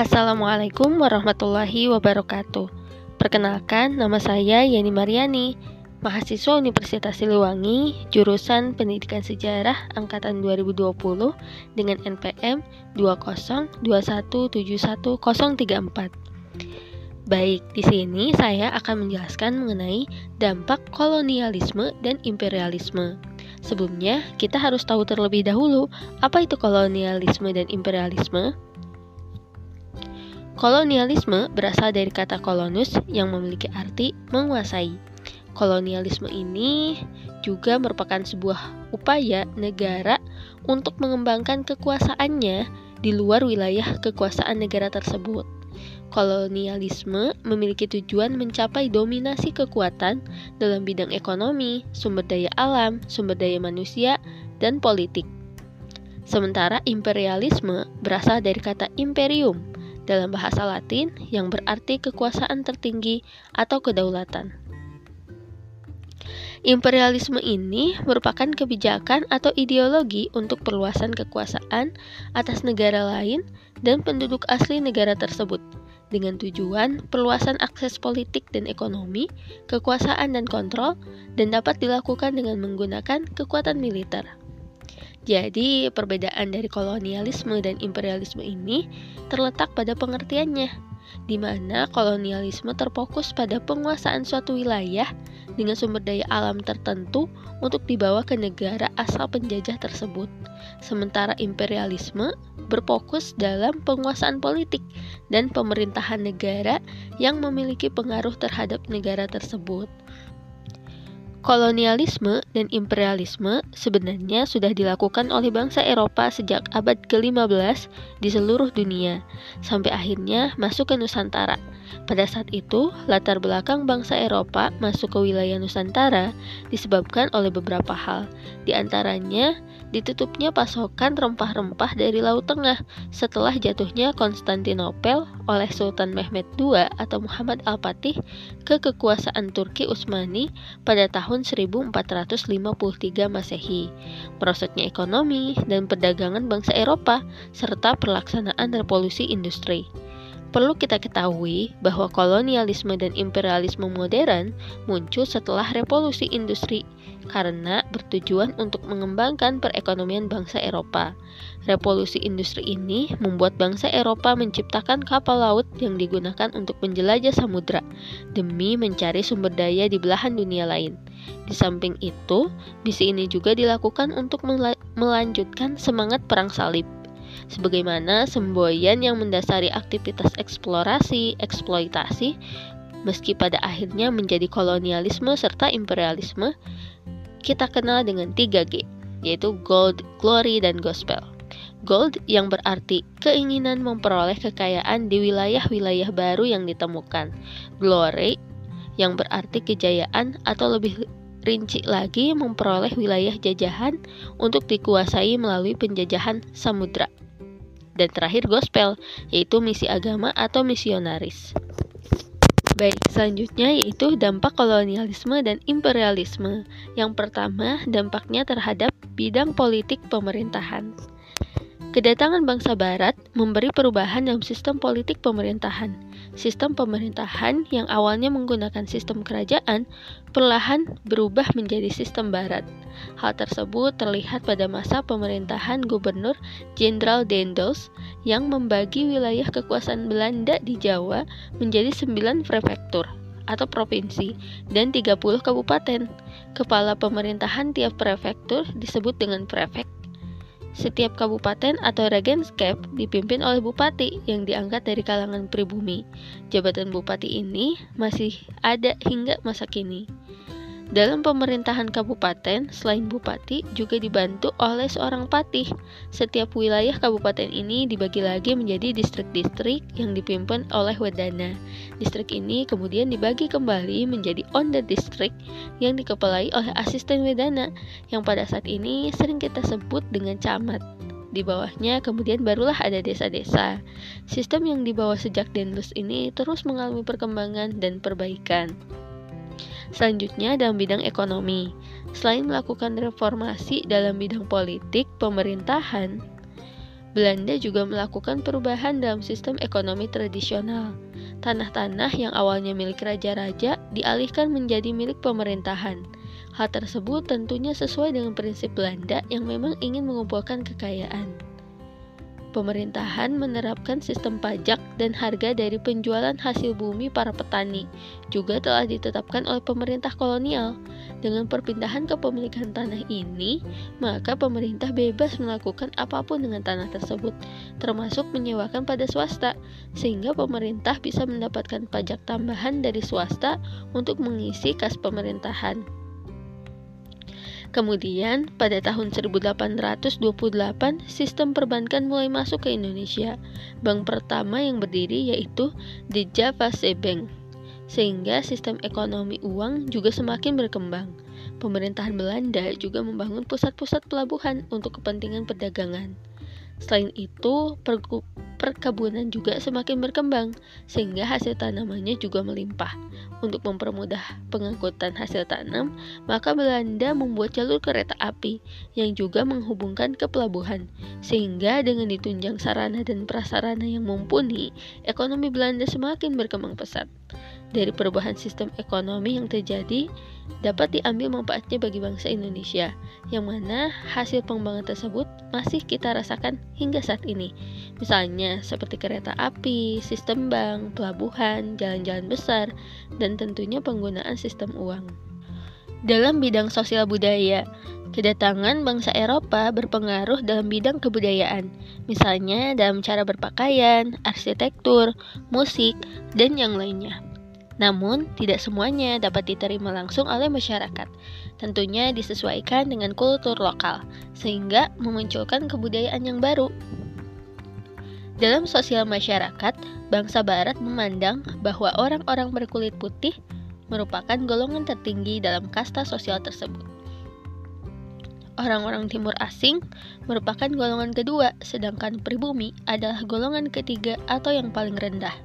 Assalamualaikum warahmatullahi wabarakatuh. Perkenalkan, nama saya Yani Mariani, mahasiswa Universitas Siliwangi, jurusan Pendidikan Sejarah angkatan 2020 dengan NPM 202171034. Baik, di sini saya akan menjelaskan mengenai dampak kolonialisme dan imperialisme. Sebelumnya, kita harus tahu terlebih dahulu apa itu kolonialisme dan imperialisme. Kolonialisme berasal dari kata kolonus yang memiliki arti menguasai. Kolonialisme ini juga merupakan sebuah upaya negara untuk mengembangkan kekuasaannya di luar wilayah kekuasaan negara tersebut. Kolonialisme memiliki tujuan mencapai dominasi kekuatan dalam bidang ekonomi, sumber daya alam, sumber daya manusia, dan politik. Sementara imperialisme berasal dari kata imperium dalam bahasa Latin yang berarti kekuasaan tertinggi atau kedaulatan. Imperialisme ini merupakan kebijakan atau ideologi untuk perluasan kekuasaan atas negara lain dan penduduk asli negara tersebut dengan tujuan perluasan akses politik dan ekonomi, kekuasaan dan kontrol, dan dapat dilakukan dengan menggunakan kekuatan militer. Jadi, perbedaan dari kolonialisme dan imperialisme ini terletak pada pengertiannya, di mana kolonialisme terfokus pada penguasaan suatu wilayah dengan sumber daya alam tertentu untuk dibawa ke negara asal penjajah tersebut. Sementara imperialisme berfokus dalam penguasaan politik dan pemerintahan negara yang memiliki pengaruh terhadap negara tersebut. Kolonialisme dan imperialisme sebenarnya sudah dilakukan oleh bangsa Eropa sejak abad ke-15 di seluruh dunia, sampai akhirnya masuk ke Nusantara. Pada saat itu, latar belakang bangsa Eropa masuk ke wilayah Nusantara disebabkan oleh beberapa hal, di antaranya ditutupnya pasokan rempah-rempah dari Laut Tengah setelah jatuhnya Konstantinopel oleh Sultan Mehmed II atau Muhammad Al-Fatih ke kekuasaan Turki Utsmani pada tahun 1453 Masehi, merosotnya ekonomi dan perdagangan bangsa Eropa, serta pelaksanaan revolusi industri. Perlu kita ketahui bahwa kolonialisme dan imperialisme modern muncul setelah revolusi industri karena bertujuan untuk mengembangkan perekonomian bangsa Eropa. Revolusi industri ini membuat bangsa Eropa menciptakan kapal laut yang digunakan untuk menjelajah samudra demi mencari sumber daya di belahan dunia lain. Di samping itu, misi ini juga dilakukan untuk melanjutkan semangat perang salib sebagaimana semboyan yang mendasari aktivitas eksplorasi, eksploitasi, meski pada akhirnya menjadi kolonialisme serta imperialisme, kita kenal dengan 3G, yaitu gold, glory, dan gospel. Gold yang berarti keinginan memperoleh kekayaan di wilayah-wilayah baru yang ditemukan. Glory yang berarti kejayaan atau lebih rinci lagi memperoleh wilayah jajahan untuk dikuasai melalui penjajahan samudra dan terakhir gospel, yaitu misi agama atau misionaris. Baik, selanjutnya yaitu dampak kolonialisme dan imperialisme. Yang pertama, dampaknya terhadap bidang politik pemerintahan. Kedatangan bangsa barat memberi perubahan dalam sistem politik pemerintahan. Sistem pemerintahan yang awalnya menggunakan sistem kerajaan perlahan berubah menjadi sistem barat. Hal tersebut terlihat pada masa pemerintahan Gubernur Jenderal Dendels yang membagi wilayah kekuasaan Belanda di Jawa menjadi 9 prefektur atau provinsi dan 30 kabupaten. Kepala pemerintahan tiap prefektur disebut dengan prefek setiap kabupaten atau regenscape dipimpin oleh bupati yang diangkat dari kalangan pribumi. Jabatan bupati ini masih ada hingga masa kini. Dalam pemerintahan kabupaten, selain bupati juga dibantu oleh seorang patih. Setiap wilayah kabupaten ini dibagi lagi menjadi distrik-distrik yang dipimpin oleh wedana. Distrik ini kemudian dibagi kembali menjadi onder distrik yang dikepalai oleh asisten wedana yang pada saat ini sering kita sebut dengan camat. Di bawahnya kemudian barulah ada desa-desa. Sistem yang dibawa sejak Denlus ini terus mengalami perkembangan dan perbaikan. Selanjutnya dalam bidang ekonomi. Selain melakukan reformasi dalam bidang politik, pemerintahan, Belanda juga melakukan perubahan dalam sistem ekonomi tradisional. Tanah-tanah yang awalnya milik raja-raja dialihkan menjadi milik pemerintahan. Hal tersebut tentunya sesuai dengan prinsip Belanda yang memang ingin mengumpulkan kekayaan. Pemerintahan menerapkan sistem pajak dan harga dari penjualan hasil bumi para petani juga telah ditetapkan oleh pemerintah kolonial. Dengan perpindahan kepemilikan tanah ini, maka pemerintah bebas melakukan apa pun dengan tanah tersebut, termasuk menyewakan pada swasta, sehingga pemerintah bisa mendapatkan pajak tambahan dari swasta untuk mengisi kas pemerintahan. Kemudian, pada tahun 1828, sistem perbankan mulai masuk ke Indonesia. Bank pertama yang berdiri yaitu The Javase Bank. Sehingga sistem ekonomi uang juga semakin berkembang. Pemerintahan Belanda juga membangun pusat-pusat pelabuhan untuk kepentingan perdagangan. Selain itu, perkebunan juga semakin berkembang, sehingga hasil tanamannya juga melimpah. Untuk mempermudah pengangkutan hasil tanam, maka Belanda membuat jalur kereta api yang juga menghubungkan ke pelabuhan, sehingga dengan ditunjang sarana dan prasarana yang mumpuni, ekonomi Belanda semakin berkembang pesat. Dari perubahan sistem ekonomi yang terjadi, dapat diambil manfaatnya bagi bangsa Indonesia, yang mana hasil pengembangan tersebut masih kita rasakan hingga saat ini. Misalnya seperti kereta api, sistem bank, pelabuhan, jalan-jalan besar, dan tentunya penggunaan sistem uang. Dalam bidang sosial budaya, kedatangan bangsa Eropa berpengaruh dalam bidang kebudayaan, misalnya dalam cara berpakaian, arsitektur, musik, dan yang lainnya. Namun, tidak semuanya dapat diterima langsung oleh masyarakat. Tentunya disesuaikan dengan kultur lokal, sehingga memunculkan kebudayaan yang baru. Dalam sosial masyarakat, bangsa Barat memandang bahwa orang-orang berkulit putih merupakan golongan tertinggi dalam kasta sosial tersebut. Orang-orang timur asing merupakan golongan kedua, sedangkan pribumi adalah golongan ketiga atau yang paling rendah.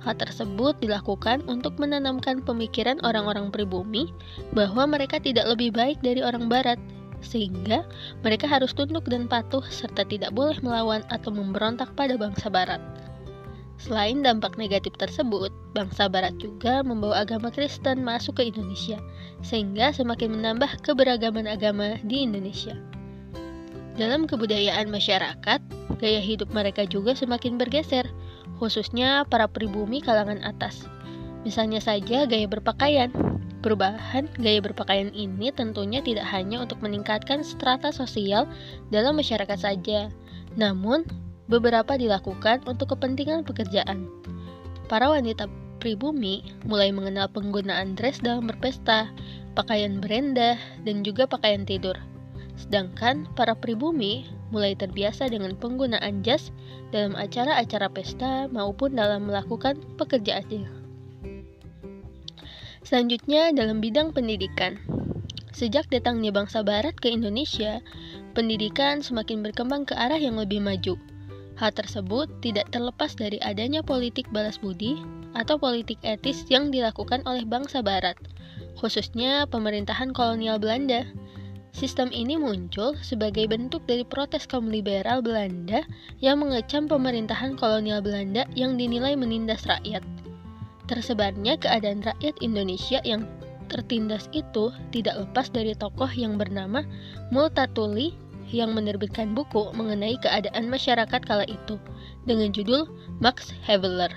Hal tersebut dilakukan untuk menanamkan pemikiran orang-orang pribumi bahwa mereka tidak lebih baik dari orang barat, sehingga mereka harus tunduk dan patuh serta tidak boleh melawan atau memberontak pada bangsa barat. Selain dampak negatif tersebut, bangsa barat juga membawa agama Kristen masuk ke Indonesia, sehingga semakin menambah keberagaman agama di Indonesia. Dalam kebudayaan masyarakat, gaya hidup mereka juga semakin bergeser, khususnya para pribumi kalangan atas. Misalnya saja gaya berpakaian. Perubahan gaya berpakaian ini tentunya tidak hanya untuk meningkatkan strata sosial dalam masyarakat saja, namun beberapa dilakukan untuk kepentingan pekerjaan. Para wanita pribumi mulai mengenal penggunaan dress dalam berpesta, pakaian berendah, dan juga pakaian tidur. Sedangkan para pribumi mulai terbiasa dengan penggunaan jas dalam acara-acara pesta maupun dalam melakukan pekerjaannya. Selanjutnya dalam bidang pendidikan. Sejak datangnya bangsa barat ke Indonesia, pendidikan semakin berkembang ke arah yang lebih maju. Hal tersebut tidak terlepas dari adanya politik balas budi atau politik etis yang dilakukan oleh bangsa barat, khususnya pemerintahan kolonial Belanda Sistem ini muncul sebagai bentuk dari protes kaum liberal Belanda yang mengecam pemerintahan kolonial Belanda yang dinilai menindas rakyat. Tersebarnya keadaan rakyat Indonesia yang tertindas itu tidak lepas dari tokoh yang bernama Multatuli yang menerbitkan buku mengenai keadaan masyarakat kala itu dengan judul Max Havelaar.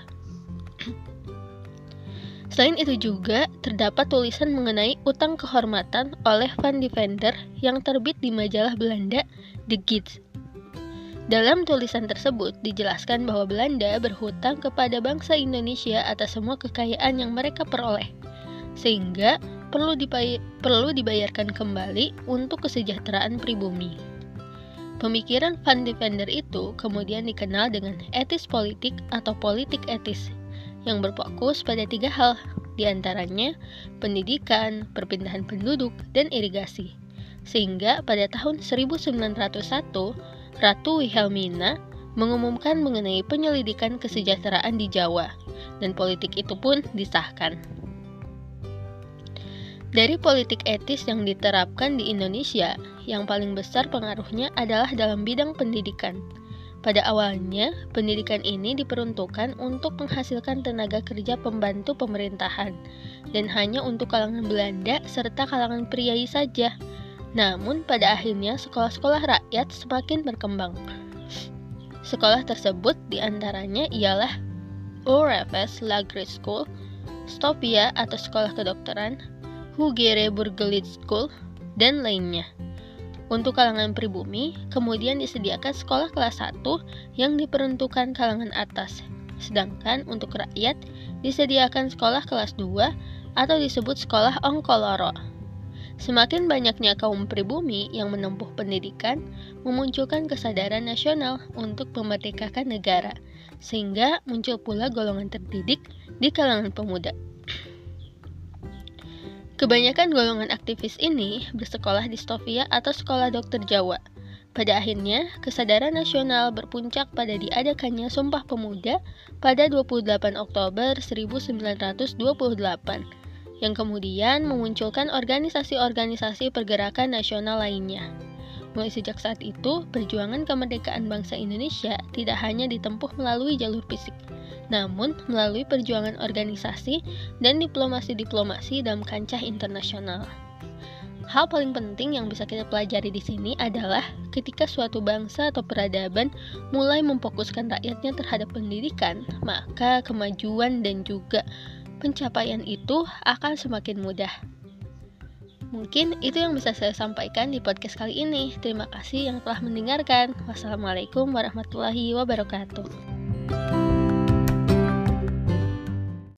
Selain itu juga terdapat tulisan mengenai utang kehormatan oleh Van Deventer yang terbit di majalah Belanda The Gids. Dalam tulisan tersebut dijelaskan bahwa Belanda berhutang kepada bangsa Indonesia atas semua kekayaan yang mereka peroleh, sehingga perlu, perlu dibayarkan kembali untuk kesejahteraan pribumi. Pemikiran Van Deventer itu kemudian dikenal dengan etis politik atau politik etis yang berfokus pada tiga hal, di antaranya pendidikan, perpindahan penduduk, dan irigasi. Sehingga pada tahun 1901, Ratu Wilhelmina mengumumkan mengenai penyelidikan kesejahteraan di Jawa, dan politik itu pun disahkan. Dari politik etis yang diterapkan di Indonesia, yang paling besar pengaruhnya adalah dalam bidang pendidikan. Pada awalnya, pendidikan ini diperuntukkan untuk menghasilkan tenaga kerja pembantu pemerintahan dan hanya untuk kalangan Belanda serta kalangan priai saja. Namun, pada akhirnya sekolah-sekolah rakyat semakin berkembang. Sekolah tersebut di antaranya ialah ORFS Lagre School, Stopia atau Sekolah Kedokteran, Hugere Burgelit School, dan lainnya. Untuk kalangan pribumi, kemudian disediakan sekolah kelas 1 yang diperuntukkan kalangan atas. Sedangkan untuk rakyat disediakan sekolah kelas 2 atau disebut sekolah ongkoloro. Semakin banyaknya kaum pribumi yang menempuh pendidikan, memunculkan kesadaran nasional untuk memerdekakan negara, sehingga muncul pula golongan terdidik di kalangan pemuda. Kebanyakan golongan aktivis ini bersekolah di Stovia atau Sekolah Dokter Jawa. Pada akhirnya, kesadaran nasional berpuncak pada diadakannya Sumpah Pemuda pada 28 Oktober 1928 yang kemudian memunculkan organisasi-organisasi pergerakan nasional lainnya. Mulai sejak saat itu, perjuangan kemerdekaan bangsa Indonesia tidak hanya ditempuh melalui jalur fisik, namun melalui perjuangan organisasi dan diplomasi-diplomasi dalam kancah internasional. Hal paling penting yang bisa kita pelajari di sini adalah ketika suatu bangsa atau peradaban mulai memfokuskan rakyatnya terhadap pendidikan, maka kemajuan dan juga pencapaian itu akan semakin mudah. Mungkin itu yang bisa saya sampaikan di podcast kali ini. Terima kasih yang telah mendengarkan. Wassalamualaikum warahmatullahi wabarakatuh.